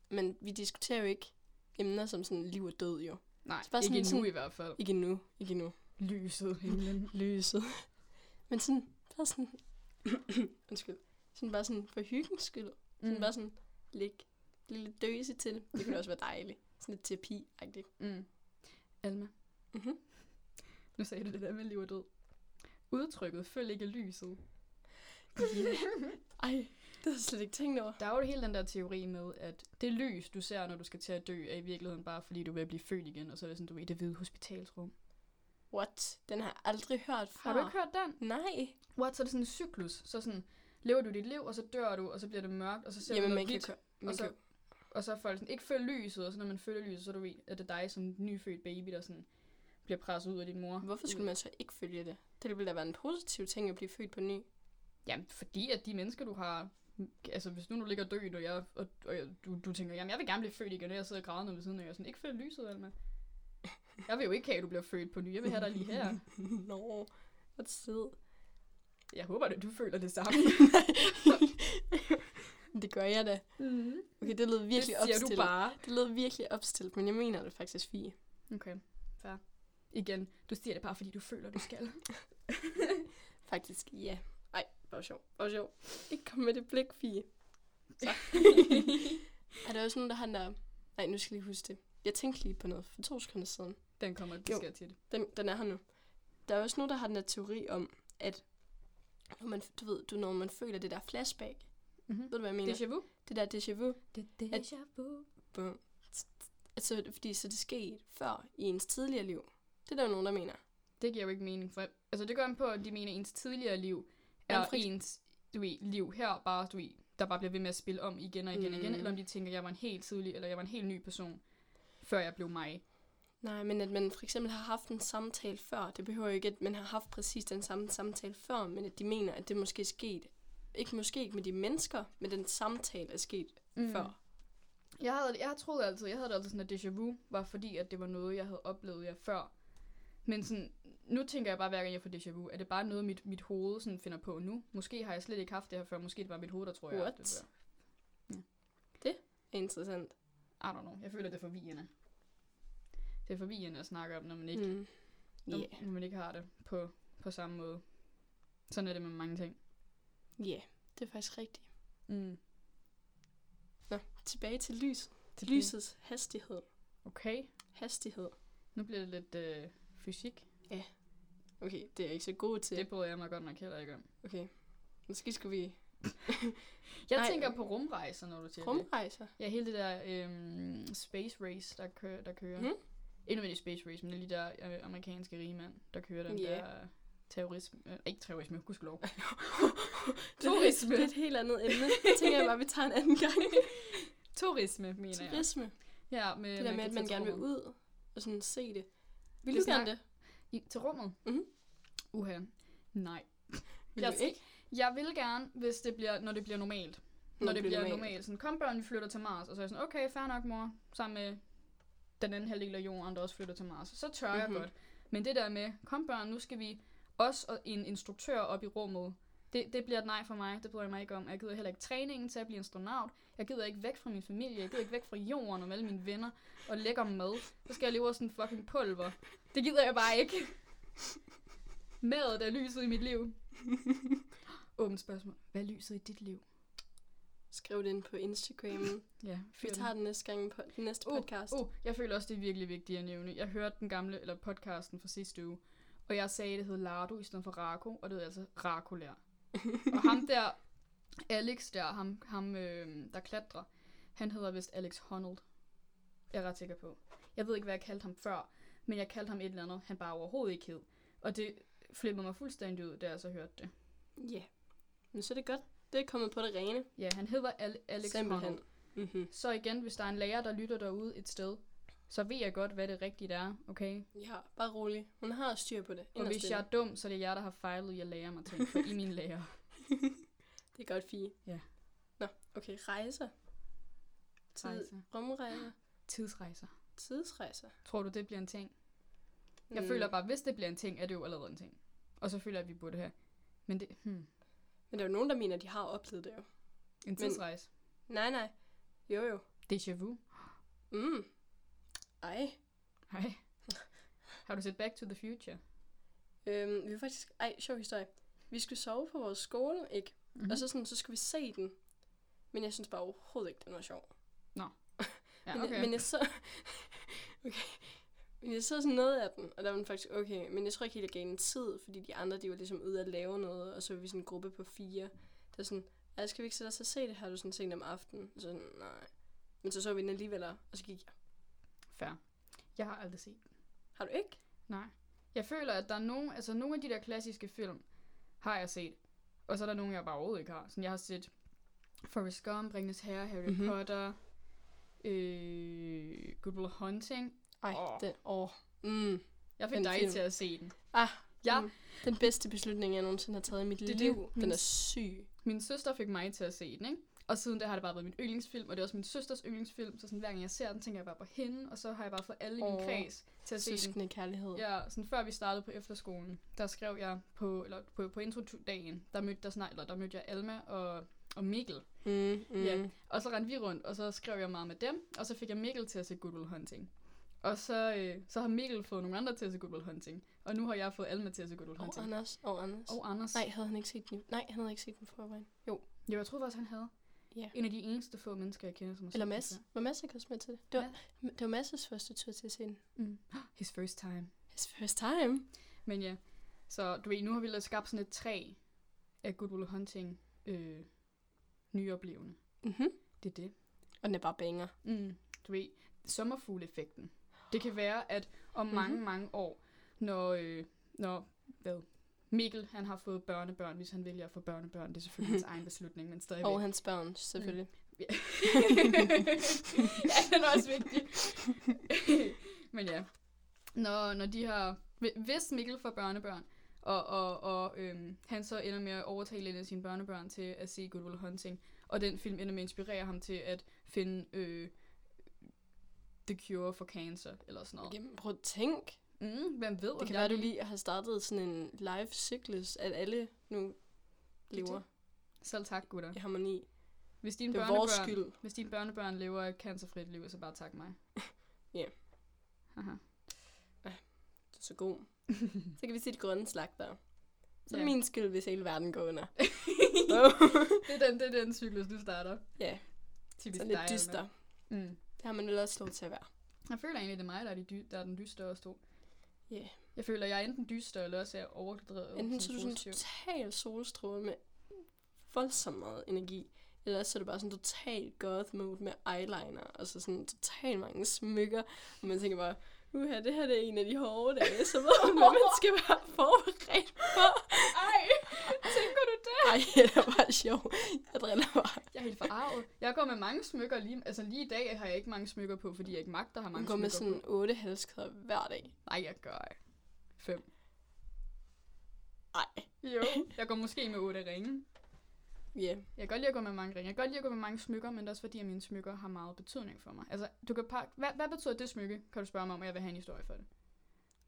men vi diskuterer jo ikke emner som sådan liv og død, jo. nej, bare ikke sådan- endnu sådan- i hvert fald. Ikke nu, ikke nu. Lyset, himlen. Lyset. men sådan, bare sådan, undskyld, sådan bare sådan for hyggens skyld. Sådan Mm. bare sådan, læg lille døse til det. Kunne også være dejligt. Sådan lidt terapi-agtigt. Mm. Alma, Mm-hmm. nu sagde du det der med liv og død. Udtrykket, følg ikke lyset. Yeah. Ej, det har jeg slet ikke tænkt over. Der er jo hele den der teori med, at det lys, du ser, når du skal til at dø, er i virkeligheden bare fordi, du vil blive født igen, og så er det sådan, du er i det hvide hospitalsrum. What? Den har jeg aldrig hørt før. Har du ikke hørt den? Nej. What? Så er det sådan en cyklus. Så sådan, lever du dit liv, og så dør du, og så bliver det mørkt, og så ser Jamen, du man noget kan, hvidt. jo- man og så- kan, Og så er folk sådan, ikke følg lyset, og så når man følger lyset, så er, du ved, at det er dig som en nyfødt baby, der sådan bliver presset ud af din mor. Hvorfor skulle man så ikke følge det? Det ville da være en positiv ting at blive født på ny. Jamen, fordi at de mennesker, du har... Altså, hvis nu du ligger død, og, jeg, og, og jeg, du, du tænker, jamen, jeg vil gerne blive født igen, og jeg sidder og græder ved siden af, og jeg er sådan, ikke følg lyset, Alma. Jeg vil jo ikke have, at du bliver født på ny. Jeg vil have dig lige her. Nå, hvor sød. Jeg håber, at du føler det samme. det gør jeg da. mm. Okay, det lød virkelig det siger opstillet. du bare. Det lød virkelig opstillet, men jeg mener det faktisk fint. Okay, fair. Igen, du siger det bare, fordi du føler, du skal. Faktisk, ja. Ej, hvor sjov. Hvor sjov. Ikke kom med det blik, Fie. Er der også nogen, der der... Nej, nu skal jeg lige huske det. Jeg tænkte lige på noget for to sekunder siden. Den kommer, det Jo. sker tit. Den, den er her nu. Der er også nogen, der har den der teori om, at når man, du ved, du, når man føler det der flashback, Mm-hmm. ved du, hvad jeg mener? Déjà vu? Det der déjà vu. Det déjà vu. Altså, fordi så det skete før i ens tidligere liv. Det er der jo nogen, der mener. Det giver jo ikke mening. For, altså, det går an på, at de mener, at ens tidligere liv er eks- ens du ved, liv her, bare, du ved, der bare bliver ved med at spille om igen og igen og igen, Mm. eller om de tænker, at jeg var en helt tidlig, eller jeg var en helt ny person, før jeg blev mig. Nej, men at man for eksempel har haft en samtale før, det behøver jo ikke, at man har haft præcis den samme samtale før, men at de mener, at det måske er sket, ikke måske ikke med de mennesker, men den samtale er sket mm. før. Jeg havde, jeg troede altid, jeg havde det altid sådan, at déjà vu var fordi, at det var noget, jeg havde oplevet jeg før. Men sådan, nu tænker jeg bare, hver gang jeg får déjà vu, er det bare noget, mit, mit hoved sådan finder på nu? Måske har jeg slet ikke haft det her før, måske er det bare mit hoved, der tror, jeg har haft det før. Interessant. I don't know. Jeg føler, det er forvirrende. Det er forvirrende at snakke om, når man ikke, Mm. når, Yeah. når man ikke har det på, på samme måde. Sådan er det med mange ting. Ja, yeah, det er faktisk rigtigt. Mm. Nå, tilbage til lys. Til Lysets hastighed. Okay. Hastighed. Nu bliver det lidt øh, fysik. Okay, det er jeg ikke så god til. Det bryder jeg mig godt nok heller ikke om. Okay. Måske skulle vi Jeg Nej. tænker på rumrejser, når du siger det. Rumrejser. Ja, hele det der øhm, space race, der kører. Der kører. Mhm. Ikke nødvendigvis space race, men det er lige der øh, amerikanske rigmand, der kører den Ja. der terrorisme. Øh, ikke terrorisme, gudskelov. Er, Turisme. det er et helt andet emne. Det tænker jeg bare, vi tager en anden gang. Turisme, mener jeg. Turisme. Ja, med, Det der med, at man gerne vil ud og sådan se det. Vil Vi du gerne det? I, til rummet? Mhm. Uha. Nej. Vil Jeg du ikke? Jeg vil gerne, hvis det bliver, når det bliver normalt. Når, det bliver normalt. normalt. Sådan, kom børn, vi flytter til Mars. Og så er jeg sådan, okay, fair nok, mor. Sammen med den anden halvdel af jorden, der også flytter til Mars. Så tør jeg Mhm. godt. Men det der med, kom børn, nu skal vi også og en instruktør op i rummet. Det, det bliver et nej for mig. Det bryder jeg mig ikke om. Jeg gider heller ikke træningen til at blive astronaut. Jeg gider ikke væk fra min familie. Jeg gider ikke væk fra jorden og alle mine venner. Og lækker mad. Så skal jeg leve af sådan fucking pulver. Det gider jeg bare ikke. Madet er lyset i mit liv. Åbent spørgsmål. Hvad er lyset i dit liv? Skriv det ind på Instagram. Ja, Vi tager den næste gang på den næste Uh, podcast. Uh, jeg føler også, det er virkelig vigtigt at nævne. Jeg hørte den gamle, eller podcasten fra sidste uge, og jeg sagde, at det hed Lardo i stedet for Rako, og det er altså Rakolær. og ham der, Alex der, ham, ham øh, der klatrer, han hedder vist Alex Honnold. Jeg er ret sikker på. Jeg ved ikke, hvad jeg kaldte ham før, men jeg kaldte ham et eller andet, han bare overhovedet ikke hed. Og det flippede mig fuldstændig ud, da jeg så hørte det. Ja. Yeah. Men så er det godt. Det er kommet på det rene. Ja, han hedder Al- Alex Simpelthen. Honnold. Mm-hmm. Så igen, hvis der er en lærer, der lytter derude et sted, så ved jeg godt, hvad det rigtigt er, okay? Ja, bare rolig. Hun har styr på det. Og hvis jeg er dum, så er det jer, der har fejlet i at lære mig ting, for I min lærer. Det er godt fint. Ja. Nå, okay. Rejser. Tid. Rejser. Rumrejser. Tidsrejser. Tidsrejser. Tror du, det bliver en ting? Jeg Mm. føler bare, hvis det bliver en ting, er det jo allerede en ting. Og så føler jeg, at vi burde have. Men det, hmm, Men der er jo nogen, der mener, at de har oplevet det jo. en tidsrejse. Nej, nej. Jo, jo. Déjà vu. Mm. Ej. Hej. Har du set Back to the Future? Øhm, vi var faktisk... Ej, sjov historie. Vi skulle sove på vores skole, ikke? Mhm. Mm-hmm. Og så, sådan, så skulle vi se den. Men jeg synes bare overhovedet ikke, den var sjov. ja, men, okay. men jeg så... okay. Men jeg så sådan noget af den, og der var den faktisk okay. Men jeg tror ikke helt, jeg gav den tid, fordi de andre, de var ligesom ude at lave noget, og så var vi sådan en gruppe på fire. Der sådan, "Ej, skal vi ikke sætte os og se det her, du sådan sent om aftenen? Og så sådan, nej. Men så så vi den alligevel, og så gik jeg. Fair. Jeg har aldrig set den. Har du ikke? Nej. Jeg føler, at der er nogle, altså nogle af de der klassiske film, har jeg set. Og så er der nogle, jeg bare overhovedet ikke har. Sådan, jeg har set Forrest Gump, Ringens Herre, Harry Mhm. mm-hmm. Potter, øh, Good Will Hunting. Ej, oh. den, åh. Mm. Jeg fik Den dig film. til at se den. Ah, Ja. mm. Den bedste beslutning, jeg nogensinde har taget i mit Det liv. det. Den Min- er syg. Min søster fik mig til at se den, ikke? Og siden det har det bare været min yndlingsfilm, og det er også min søsters yndlingsfilm, så sådan, hver gang jeg ser den, tænker jeg bare på hende, og så har jeg bare fået alle i min Åh, kreds til at se den. Kærlighed. Ja, sådan før vi startede på efterskolen, der skrev jeg på, eller på, på introdagen, der mødte, der, snart, eller der mødte jeg Alma og, og Mikkel. Mm, mm. Ja. Og så rendte vi rundt, og så skrev jeg meget med dem, og så fik jeg Mikkel til at se Good Will Hunting. Og så, øh, så har Mikkel fået nogle andre til at se Good Will Hunting. Og nu har jeg fået Alma til at se Good Will Og Hunting. Anders. Og Anders. Og Anders. Nej, havde han ikke set den? Nej, han havde ikke set den forvejen. Jo. Jo, jeg troede faktisk, han havde. Ja. En af de eneste få mennesker, jeg kender, som har Eller Mads. Var Mads ikke også med til det? Det var, det var Mads' første tur til at se den. Mm. His first time. His first time. Men ja, så du ved, nu har vi lavet skabt sådan et træ af Good Will Hunting øh, nyoplevende. Mm-hmm. Det er det. Og den er bare banger. Mm. Du ved, sommerfugleffekten. Det kan være, at om mange, mange år, når, øh, når hvad, Mikkel han har fået børnebørn, hvis han vælger at få børnebørn, det er selvfølgelig hans egen beslutning, men stadigvæk. Og hans børn, selvfølgelig. ja, den er også vigtig. Men ja, når, når de har... Hvis Mikkel får børnebørn, og, og, og øhm, han så ender med at overtale en af sine børnebørn til at se Good Will Hunting, og den film ender med at inspirere ham til at finde øh, The Cure for Cancer, eller sådan noget. Jamen, prøv at tænk. Mm, hvem ved, Det kan være, du lige- har startet sådan en live cyklus, at alle nu lever det. Selv tak, gutter. i harmoni. Hvis dine, Det er vores skyld. hvis dine børnebørn lever et cancerfrit liv, så bare tak mig. Ja. Haha. Du er så god. så kan vi sige det grønne slagter. Så er det min skyld, hvis hele verden går under. det, er den, det er den cyklus, du starter. Ja, Typisk sådan dig, lidt dyster. Mm. Det har man også lov til at være. Jeg føler egentlig, det er mig, der er, de dy- der er den dystre og to. Ja. Jeg føler, jeg er enten dyster, eller også er overdrevet. Enten så er du sådan positiv. total solstråle med voldsomt meget energi. Ellers så er det bare sådan total goth mode med eyeliner, og så sådan totalt mange smykker. Og man tænker bare, uha, det her det er en af de hårde dage, så ved man, hvad man skal være forberedt på. Ej, det? Er bare sjov. Jeg driller bare. Jeg er helt forarvet. Jeg går med mange smykker lige... Altså lige i dag har jeg ikke mange smykker på, fordi jeg ikke magter at have Man mange går med sådan otte halskæder hver dag. Nej, jeg gør ej. Fem. Ej. Jo. Jeg går måske med otte ringe. Ja. Yeah. Jeg kan godt lide at gå med mange ringe. Jeg kan godt lide at gå med mange smykker, men det er også fordi, at mine smykker har meget betydning for mig. Altså, du kan pakke... Hvad, hvad betyder det smykke, kan du spørge mig om, og jeg vil have en historie for det.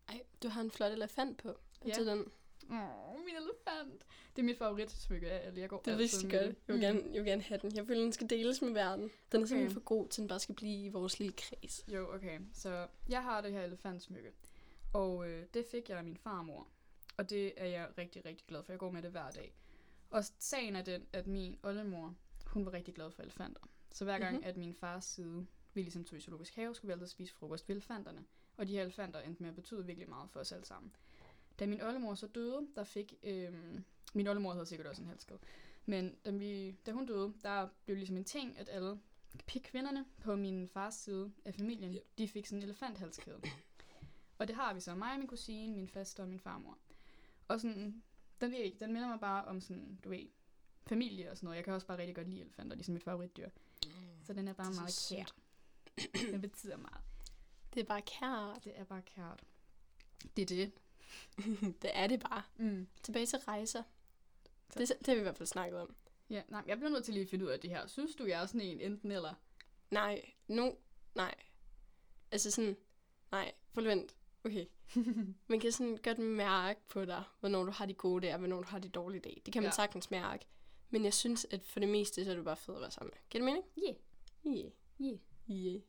Ej, du har en flot elefant på. Ja. Ja. Den. Åh, min elefant. Det er mit favoritsmykke af går Det er rigtig godt. Jeg vil, gerne, jeg vil gerne have den. Jeg føler, den skal deles med verden. Den er Okay. simpelthen for god til, den bare skal blive i vores lille kreds. Jo, okay. Så jeg har det her elefantsmykke. Og øh, det fik jeg af min farmor. Og det er jeg rigtig, rigtig glad for. Jeg går med det hver dag. Og sagen er den, at min oldemor, hun var rigtig glad for elefanter. Så hver gang, Mhm. at min fars side, vi ligesom tog i zoologisk have, skulle vi altid spise frokost ved elefanterne. Og de her elefanter endte med at betyde virkelig meget for os alle sammen. Da min oldemor så døde, der fik... Øhm, min oldemor havde sikkert også en halskede. Men da, vi, da hun døde, der blev ligesom en ting, at alle kvinderne på min fars side af familien, de fik sådan en elefanthalskæde. Og det har vi så. Mig, min kusine, min faster og min farmor. Og sådan, den, ved jeg ikke, den minder mig bare om sådan, du ved, familie og sådan noget. Jeg kan også bare rigtig godt lide elefanter. De er sådan mit favoritdyr. Så den er bare Det er så meget sødt. kær. den betyder meget. Det er bare kært. Det er bare kært. Det er det. det er det bare. Mm. Tilbage til rejser. Så- Det, det har vi i hvert fald snakket om. Ja, nej, jeg bliver nødt til lige at finde ud af det her. Synes du, jeg er sådan en enten eller? Nej, nu, nej. Altså sådan, nej, prøv lige vent. Okay. Man kan sådan godt mærke på dig, hvornår du har de gode dage, og hvornår du har de dårlige dage. Det kan man Ja. ja. sagtens mærke. Men jeg synes, at for det meste, så er du bare fed at være sammen med. Giver det mening? Yeah. Yeah. Yeah. Yeah.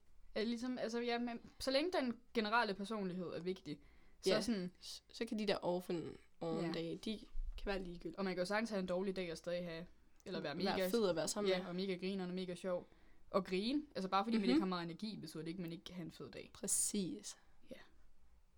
Ligesom, altså, ja, men, så længe den generelle personlighed er vigtig, så Ja. sådan, Så, kan de der orphan Ja. ja. dage, de kan være ligegyldige. og man kan jo sagtens have en dårlig dag og stadig have, eller være mega, Være fed at være sammen ja, med. og mega griner og mega sjov. Og grine, altså bare fordi mm-hmm. man Mhm. ikke har meget energi, betyder det ikke, at man ikke kan have en fed dag. Præcis. Ja.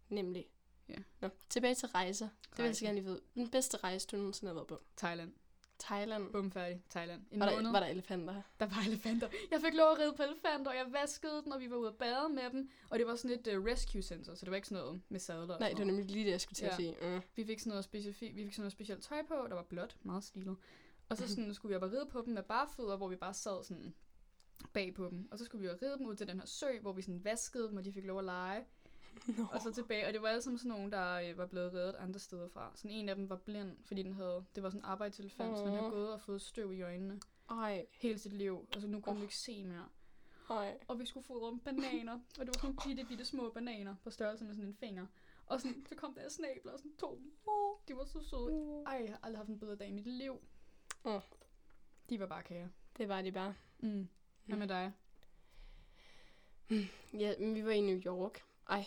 Nemlig. Ja. Nå, tilbage til rejser. Det vil jeg så Rejser. gerne lige vide. Den bedste rejse, du nogensinde har været på? Thailand. Thailand. Bum færdig. Thailand. En Var måned. der, var der elefanter? Der var elefanter. Jeg fik lov at ride på elefanter, og jeg vaskede den, og vi var ude at bade med dem. Og det var sådan et uh, rescue center, så det var ikke sådan noget med sadler. Nej, det var nemlig lige det, jeg skulle til at Ja. sige. Mm. Vi fik sådan noget specifikt, vi fik sådan noget specielt tøj på, der var blåt, meget stilet. Og så Mhm. sådan, skulle vi op og ride på dem med bare fødder, hvor vi bare sad sådan bag på dem. Og så skulle vi jo ride dem ud til den her sø, hvor vi sådan vaskede dem, og de fik lov at lege. Nå. Og så tilbage, og det var alle sammen sådan nogle, der øh, var blevet reddet andre steder fra. Sådan en af dem var blind, fordi den havde, det var sådan en arbejdselefant, så den havde gået og fået støv i øjnene Ej, hele sit liv. Og så nu kunne Åh. den ikke se mere. ej. Og vi skulle fodre dem bananer, og det var sådan bitte, bitte små bananer på størrelse med sådan en finger. Og sådan, så kom der snabler og sådan to. Oh, de var så søde. Ej, jeg har aldrig haft en bedre dag i mit liv. Åh. De var bare kære. Det var de bare. Mm. Hvad med dig? Ja, men vi var i New York. Ej,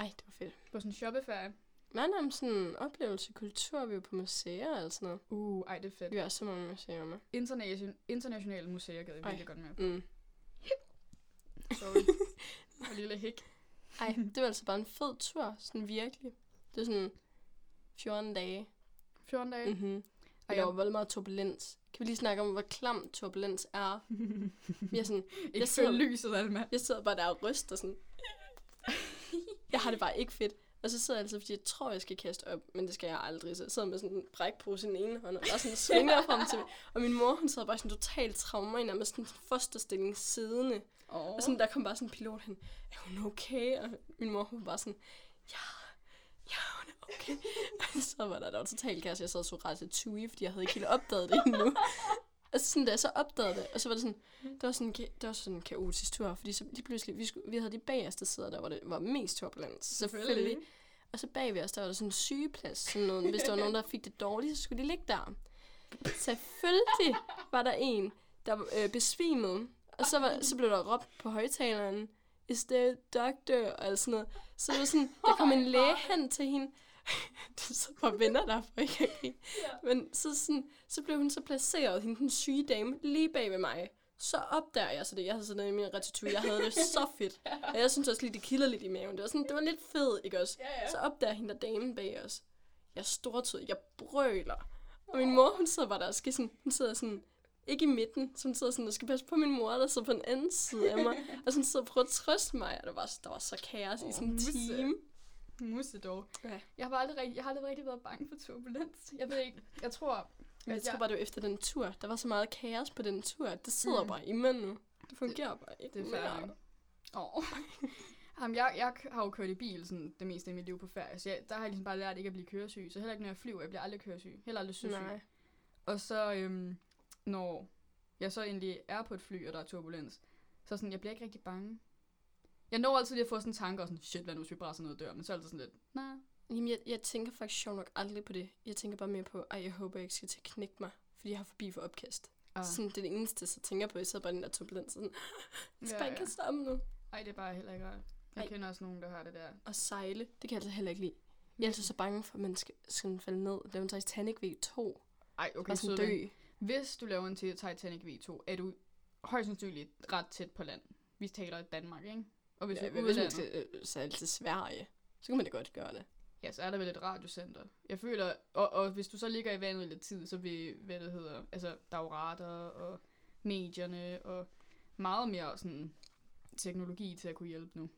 ej, det var fedt. På sådan en shoppeferie? Men om sådan oplevelse, kultur, vi var på museer og sådan noget. Uh, ej, det er fedt. Vi var så mange museer med. Internation, internationale museer gad jeg Ej. virkelig godt med. Mm. Sorry. Og lille hæk. Ej, det var altså bare en fed tur, sådan virkelig. Det var sådan 14 dage. 14 dage. Mm-hmm. Ej, Og der var jeg- vel meget turbulens. Kan vi lige snakke om, hvor klam turbulens er? Vi er sådan, Ikke sidder- lyset, Alma. jeg sidder bare der og ryster sådan. Jeg har det bare ikke fedt. Og så sidder jeg altid, fordi jeg tror, jeg skal kaste op, men det skal jeg aldrig. Så jeg sidder med sådan en brækpose i den ene hånd, og bare sådan svinger frem til Og min mor, hun sidder bare sådan totalt traumer i nærmest sådan en fosterstilling siddende. Oh. Og sådan, der kom bare sådan en pilot hen, er hun okay? Og min mor, hun var bare sådan, ja, ja, hun er okay. Og så var der, der var totalt kaos. Jeg sad og så Ratatouille, fordi jeg havde ikke helt opdaget det endnu. Og så sådan, da jeg så opdagede det, og så var det sådan, det var sådan, det var sådan en kaotisk tur, fordi så lige pludselig, vi, skulle, vi havde de bagerste sider, der var det var mest turbulens. Selvfølgelig. Og så bag ved os, der var der sådan en sygeplads, sådan noget. Hvis der var nogen, der fik det dårligt, så skulle de ligge der. Selvfølgelig var der en, der øh, besvimede, og så, var, så blev der råbt på højtaleren, is there a doctor, og sådan noget. Så det var sådan, der kom en læge hen til hende, det er så bare venner der for ikke at grine. Men så, sådan, så blev hun så placeret, hende den syge dame, lige bag ved mig. Så opdager jeg så det. Jeg havde sådan i min ratatouille. Jeg havde det så fedt. Og jeg synes også lige, det kilder lidt i maven. Det var, sådan, det var lidt fedt, ikke også? Ja, ja. Så opdager hende der damen bag os. Jeg stortød. Jeg brøler. Og min mor, hun sidder bare der og skal sådan, hun sidder sådan, ikke i midten, så hun sidder sådan og skal passe på min mor, der sidder på den anden side af mig, og sådan sidder og prøver at trøste mig, og der var, der var så kaos i sådan en time. Musse dog. Ja. Jeg har, aldrig, rigtig- jeg har aldrig rigtig været bange for turbulens. Jeg ved ikke, jeg tror... Jeg at tror bare, det var efter den tur. Der var så meget kaos på den tur. Det sidder Mm. bare i mig nu. Det fungerer bare ikke Det er færdigt. Åh. Jamen, jeg, jeg har jo kørt i bil sådan, det meste af mit liv på ferie, så jeg, der har jeg ligesom bare lært ikke at blive køresyg. Så heller ikke når jeg flyver, jeg bliver aldrig køresyg. Heller aldrig søsyg. Nej. Og så, øhm, når jeg så endelig er på et fly, og der er turbulens, så sådan, jeg bliver ikke rigtig bange. Jeg når altid lige at få sådan en tanke, og sådan, shit, hvad nu, hvis vi brænder noget dør, men så er det altid sådan lidt, nej. Jamen, jeg, jeg tænker faktisk sjovt nok aldrig på det. Jeg tænker bare mere på, ej, jeg håber, jeg ikke skal til at knække mig, fordi jeg har forbi for opkast. Ah. Sådan, det er det eneste, så tænker jeg på. Jeg sidder bare i den der turbulens. Sådan, jeg skal Ja, ja. sammen nu. Ej, det er bare heller ikke rart. Jeg Ej. kender også nogen, der har det der. Og sejle, det kan jeg altså heller ikke lide. Jeg er altid så bange for, at man skal, skal falde ned. Det var en Titanic V2. Ej, Okay, så dø. Hvis du laver en til Titanic V2, er du højst sandsynligt ret tæt på land. Vi taler i Danmark, ikke? Og hvis Ja, ja, er hvis man skal øh, sejle til Sverige, så kan man da godt gøre det. ja, så er der vel et radiocenter. Jeg føler, og, og hvis du så ligger i vandet lidt tid, så vil, hvad det hedder, altså, er radar og medierne og meget mere sådan teknologi til at kunne hjælpe nu.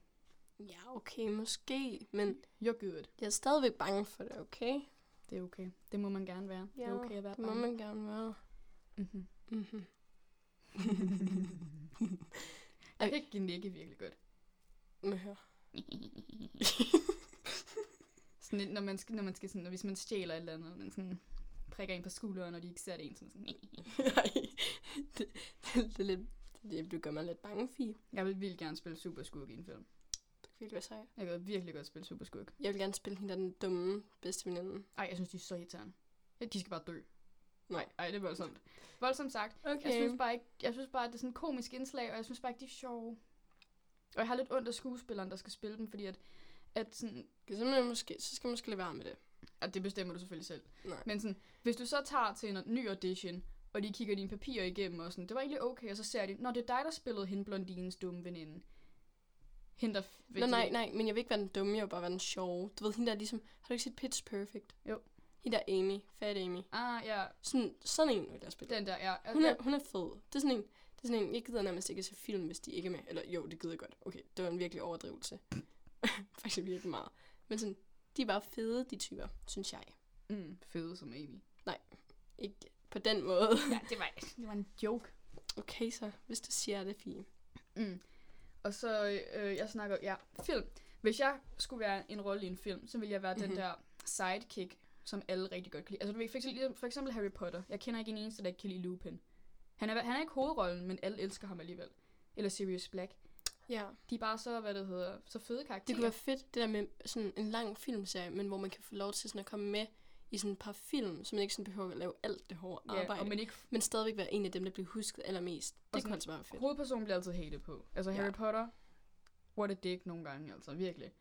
Ja, okay, måske. Men You're good. jeg er stadigvæk bange for det, okay? Det er okay. Det må man gerne være. det er okay at være det må man gerne være. Mm-hmm. Mm-hmm. Jeg kan ikke nikke virkelig godt. Må høre. sådan, lidt, når man skal, når man skal sådan, når, hvis man stjæler et eller andet, man sådan prikker en på skulderen, og de ikke ser det en, sådan, sådan Nej, det, det, det, er lidt, det, det gør mig lidt bange, Fie. Jeg vil virkelig gerne spille superskurk i en film. Det kan virkelig være sejt. Jeg kan virkelig godt spille superskurk. Jeg vil gerne spille hende der den dumme bedste veninde. Ej, jeg synes, de er så irriterende. De skal bare dø. Nej. Ej, det er voldsomt. Voldsomt sagt. Okay. Jeg synes bare ikke, jeg synes bare, at det er sådan en komisk indslag, og jeg synes bare ikke, de er sjove. Og jeg har lidt ondt af skuespilleren, der skal spille dem, fordi at, at sådan, så, man måske, så skal man måske lade være med det. at det bestemmer du selvfølgelig selv. Nej. Men sådan, hvis du så tager til en ny audition, og de kigger dine papirer igennem, og sådan, det var egentlig okay, og så ser de, når det er dig, der spillede hende blondinens dumme veninde. Hende, der... f- Nå, nej, nej, men jeg vil ikke være den dumme, jeg vil bare være den sjove. Du ved, hende der er ligesom... Har du ikke set Pitch Perfect? Jo. Hende der Amy, Fat Amy. Ah, ja, Sådan, sådan en vil jeg spille. den der, ja. Hun er, hun er fed. Det er sådan en, det er sådan en, jeg gider nærmest ikke se film, hvis de ikke er med. Eller jo, det gider jeg godt. Okay, det var en virkelig overdrivelse. Faktisk virkelig meget. Men sådan, de er bare fede, de typer, synes jeg. Mm, fede som Amy. Ikke på den måde. Ja, det var, det var en joke. Okay så, hvis du siger det, fint. Mm. Og så, øh, jeg snakker, ja, film. Hvis jeg skulle være en rolle i en film, så ville jeg være mm-hmm. den Mhm. der sidekick, som alle rigtig godt kan lide. Altså, du ved, for eksempel, for eksempel Harry Potter. Jeg kender ikke en eneste, der ikke kan lide Lupin. Han er, han er ikke hovedrollen, men alle elsker ham alligevel. Eller Sirius Black. Ja. De er bare så, hvad det hedder, så fede karakterer. Det kunne være fedt, det der med sådan en lang filmserie, men hvor man kan få lov til sådan at komme med i sådan et par film, så man ikke sådan behøver at lave alt det hårde ja, arbejde. og men ikke, men stadigvæk være en af dem, der bliver husket allermest. Og Det kunne altså være fedt. hovedpersonen bliver altid hated på. Altså, Ja. Harry Potter, what a dick nogle gange, altså, virkelig.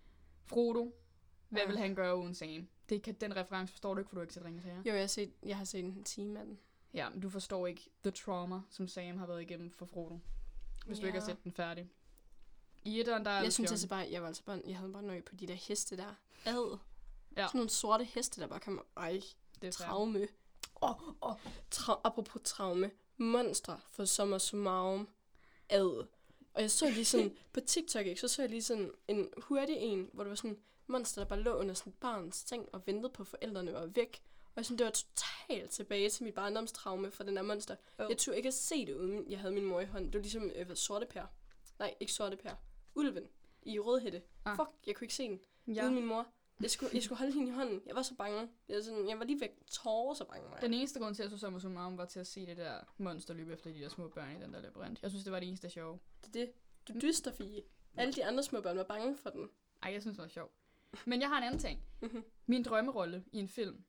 Frodo, hvad Ja. vil han gøre uden Sam? Det kan, den reference forstår du ikke, for du ikke set Ringens Herre. Jo, jeg har set, jeg har set en time af den. Ja, men du forstår ikke the trauma, som Sam har været igennem for Frodo. Hvis du ikke har Ja. set den færdig. I etteren, der er Jeg synes altså bare, jeg var altså bare, jeg havde bare nøje på de der heste der. Ad. Ja. Sådan nogle sorte heste, der bare kommer, ej, det er traume. Åh, oh, oh, tra- apropos traume. Monstre for sommer summarum. Ad. Og jeg så lige sådan, på TikTok, ikke, så så jeg lige sådan en hurtig en, hvor det var sådan monster, der bare lå under sådan et barns seng og ventede på, at forældrene var væk. Og sådan, det var totalt tilbage til mit barndomstraume for den der monster. Oh. Jeg turde ikke at se det, uden jeg havde min mor i hånden. Det var ligesom øh, sorte pær. Nej, ikke sorte pær. Ulven i rødhætte. Ah. Fuck, jeg kunne ikke se den. Ja. Uden min mor. Jeg skulle, jeg skulle holde hende i hånden. Jeg var så bange. Jeg var, sådan, jeg var lige væk tårer, så bange jeg. Den eneste grund til, at jeg så sommer som arm, var til at se det der monster løbe efter de der små børn i den der labyrint. Jeg synes, det var det eneste sjove. Det er det. Du dyster, Fie. Alle de andre små børn var bange for den. Ej, jeg synes, det var sjovt. Men jeg har en anden ting. Mhm. Min drømmerolle i en film,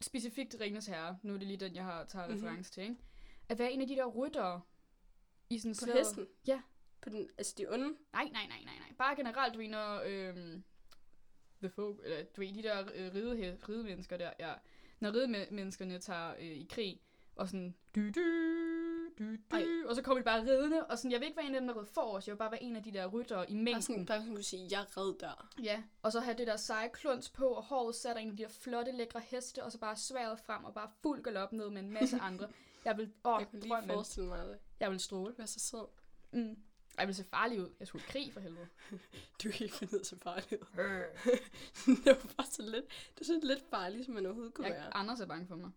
specifikt Ringens Herre, nu er det lige den, jeg har taget Mhm. reference til, ikke? At være en af de der ryttere i sådan På slaget- hesten? Ja. På den, altså de onde? Nej, nej, nej, nej, nej. Bare generelt, du ved, når øhm, The Folk, eller du ved, de der øh, ride, ridemennesker der, ja. Når ridemenneskerne tager øh, i krig, og sådan, dy, dy, du, du, og så kommer de bare ridende, og sådan, jeg vil ikke være en af dem, der red forrest, jeg vil bare være en af de der ryttere i mængden. sådan, sådan kunne sige, jeg red der. Ja, og så have det der seje kluns på, og håret sat en af de der flotte, lækre heste, og så bare sværet frem, og bare fuld galop ned med en masse andre. Jeg vil, åh, Jeg kunne lige drømmen. forestille mig det. Jeg vil stråle. Er så sød. Mm. Jeg vil se farlig ud. Jeg skulle i krig for helvede. Du er ikke fundet så farlig ud. det var bare så lidt, det er så lidt farligt, som man overhovedet kunne Jeg, være. Anders er bange for mig.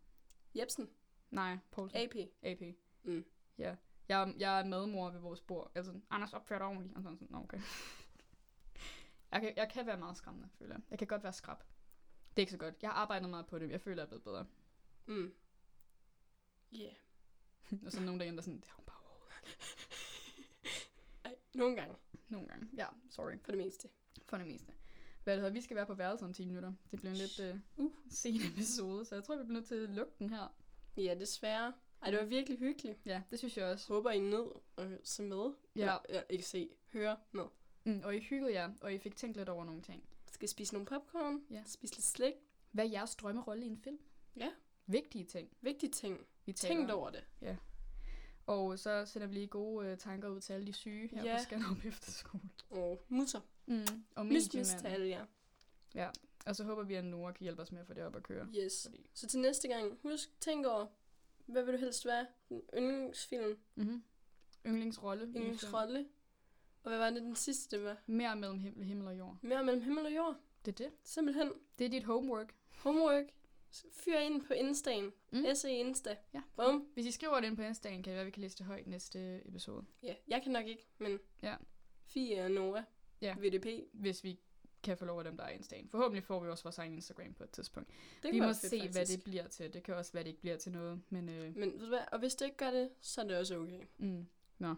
Jebsen, Nej, Poulsen. AP. AP. Mm. Ja. Jeg, jeg er medmor ved vores bord. Altså, Anders opfører dig ordentligt. Og sådan, sådan, "Nå, okay. jeg, kan, jeg kan være meget skræmmende, føler jeg. Jeg kan godt være skrab. Det er ikke så godt. Jeg har arbejdet meget på det. Jeg føler, jeg er blevet bedre. Mm. Yeah. og så nogle dage, der er sådan, det har hun bare. Ej, nogle gange, Nogle gange. Ja, sorry. for det meste. For det meste. Hvad det hedder, vi skal være på værelset om 10 minutter. Det bliver en lidt uh, uh, sen episode, så jeg tror, vi bliver nødt til at lukke den her. Ja, desværre. Ej, det var virkelig hyggeligt. Ja, det synes jeg også. Håber, I nød at se med. Ja. Eller, ja, ikke se, høre med. Mm, og I hyggede jer, og I fik tænkt lidt over nogle ting. Skal spise nogle popcorn. Ja. Spise lidt slik. Hvad er jeres drømmerolle i en film? Ja. Vigtige ting, Vigtige ting. vi taler Tænk om. over det. Og så sender vi lige gode øh, tanker ud til alle de syge her Ja. på Skanderup Efterskole. Og mutter. Mm. Og mediemanden. alle jer. Og så håber vi, at Nora kan hjælpe os med at få det op at køre. Yes. Fordi... Så til næste gang, husk, tænk over, hvad vil du helst være? En yndlingsfilm, Mm-hmm. Yndlingsrolle. yndlingsrolle. Og hvad var det den sidste, det var? Mere mellem himmel, himmel og jord. Mere mellem himmel og jord. Det er det. Simpelthen. Det er dit homework. Homework. Fyr ind på Insta'en. Mm. SE Insta. Ja. Bum. Hvis I skriver det ind på Insta'en, kan det være, vi kan læse det højt næste episode. Ja, jeg kan nok ikke, men Ja. Fie og Nora. Ja. VDP. Hvis vi kan få lov af dem, der er Insta'en. Forhåbentlig får vi også vores egen Instagram på et tidspunkt. Det vi må se, fedt, hvad faktisk. det bliver til. Det kan også være, det ikke bliver til noget. Men, øh, Men ved du hvad, og hvis det ikke gør det, så er det også okay. mm, nå.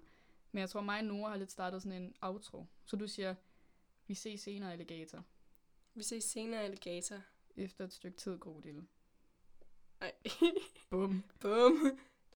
men jeg tror, mig og Nora har lidt startet sådan en outro. Så du siger, vi ses senere, alligator. Vi ses senere, alligator. Efter et stykke tid, Grodil. Ej. Bum. Bum.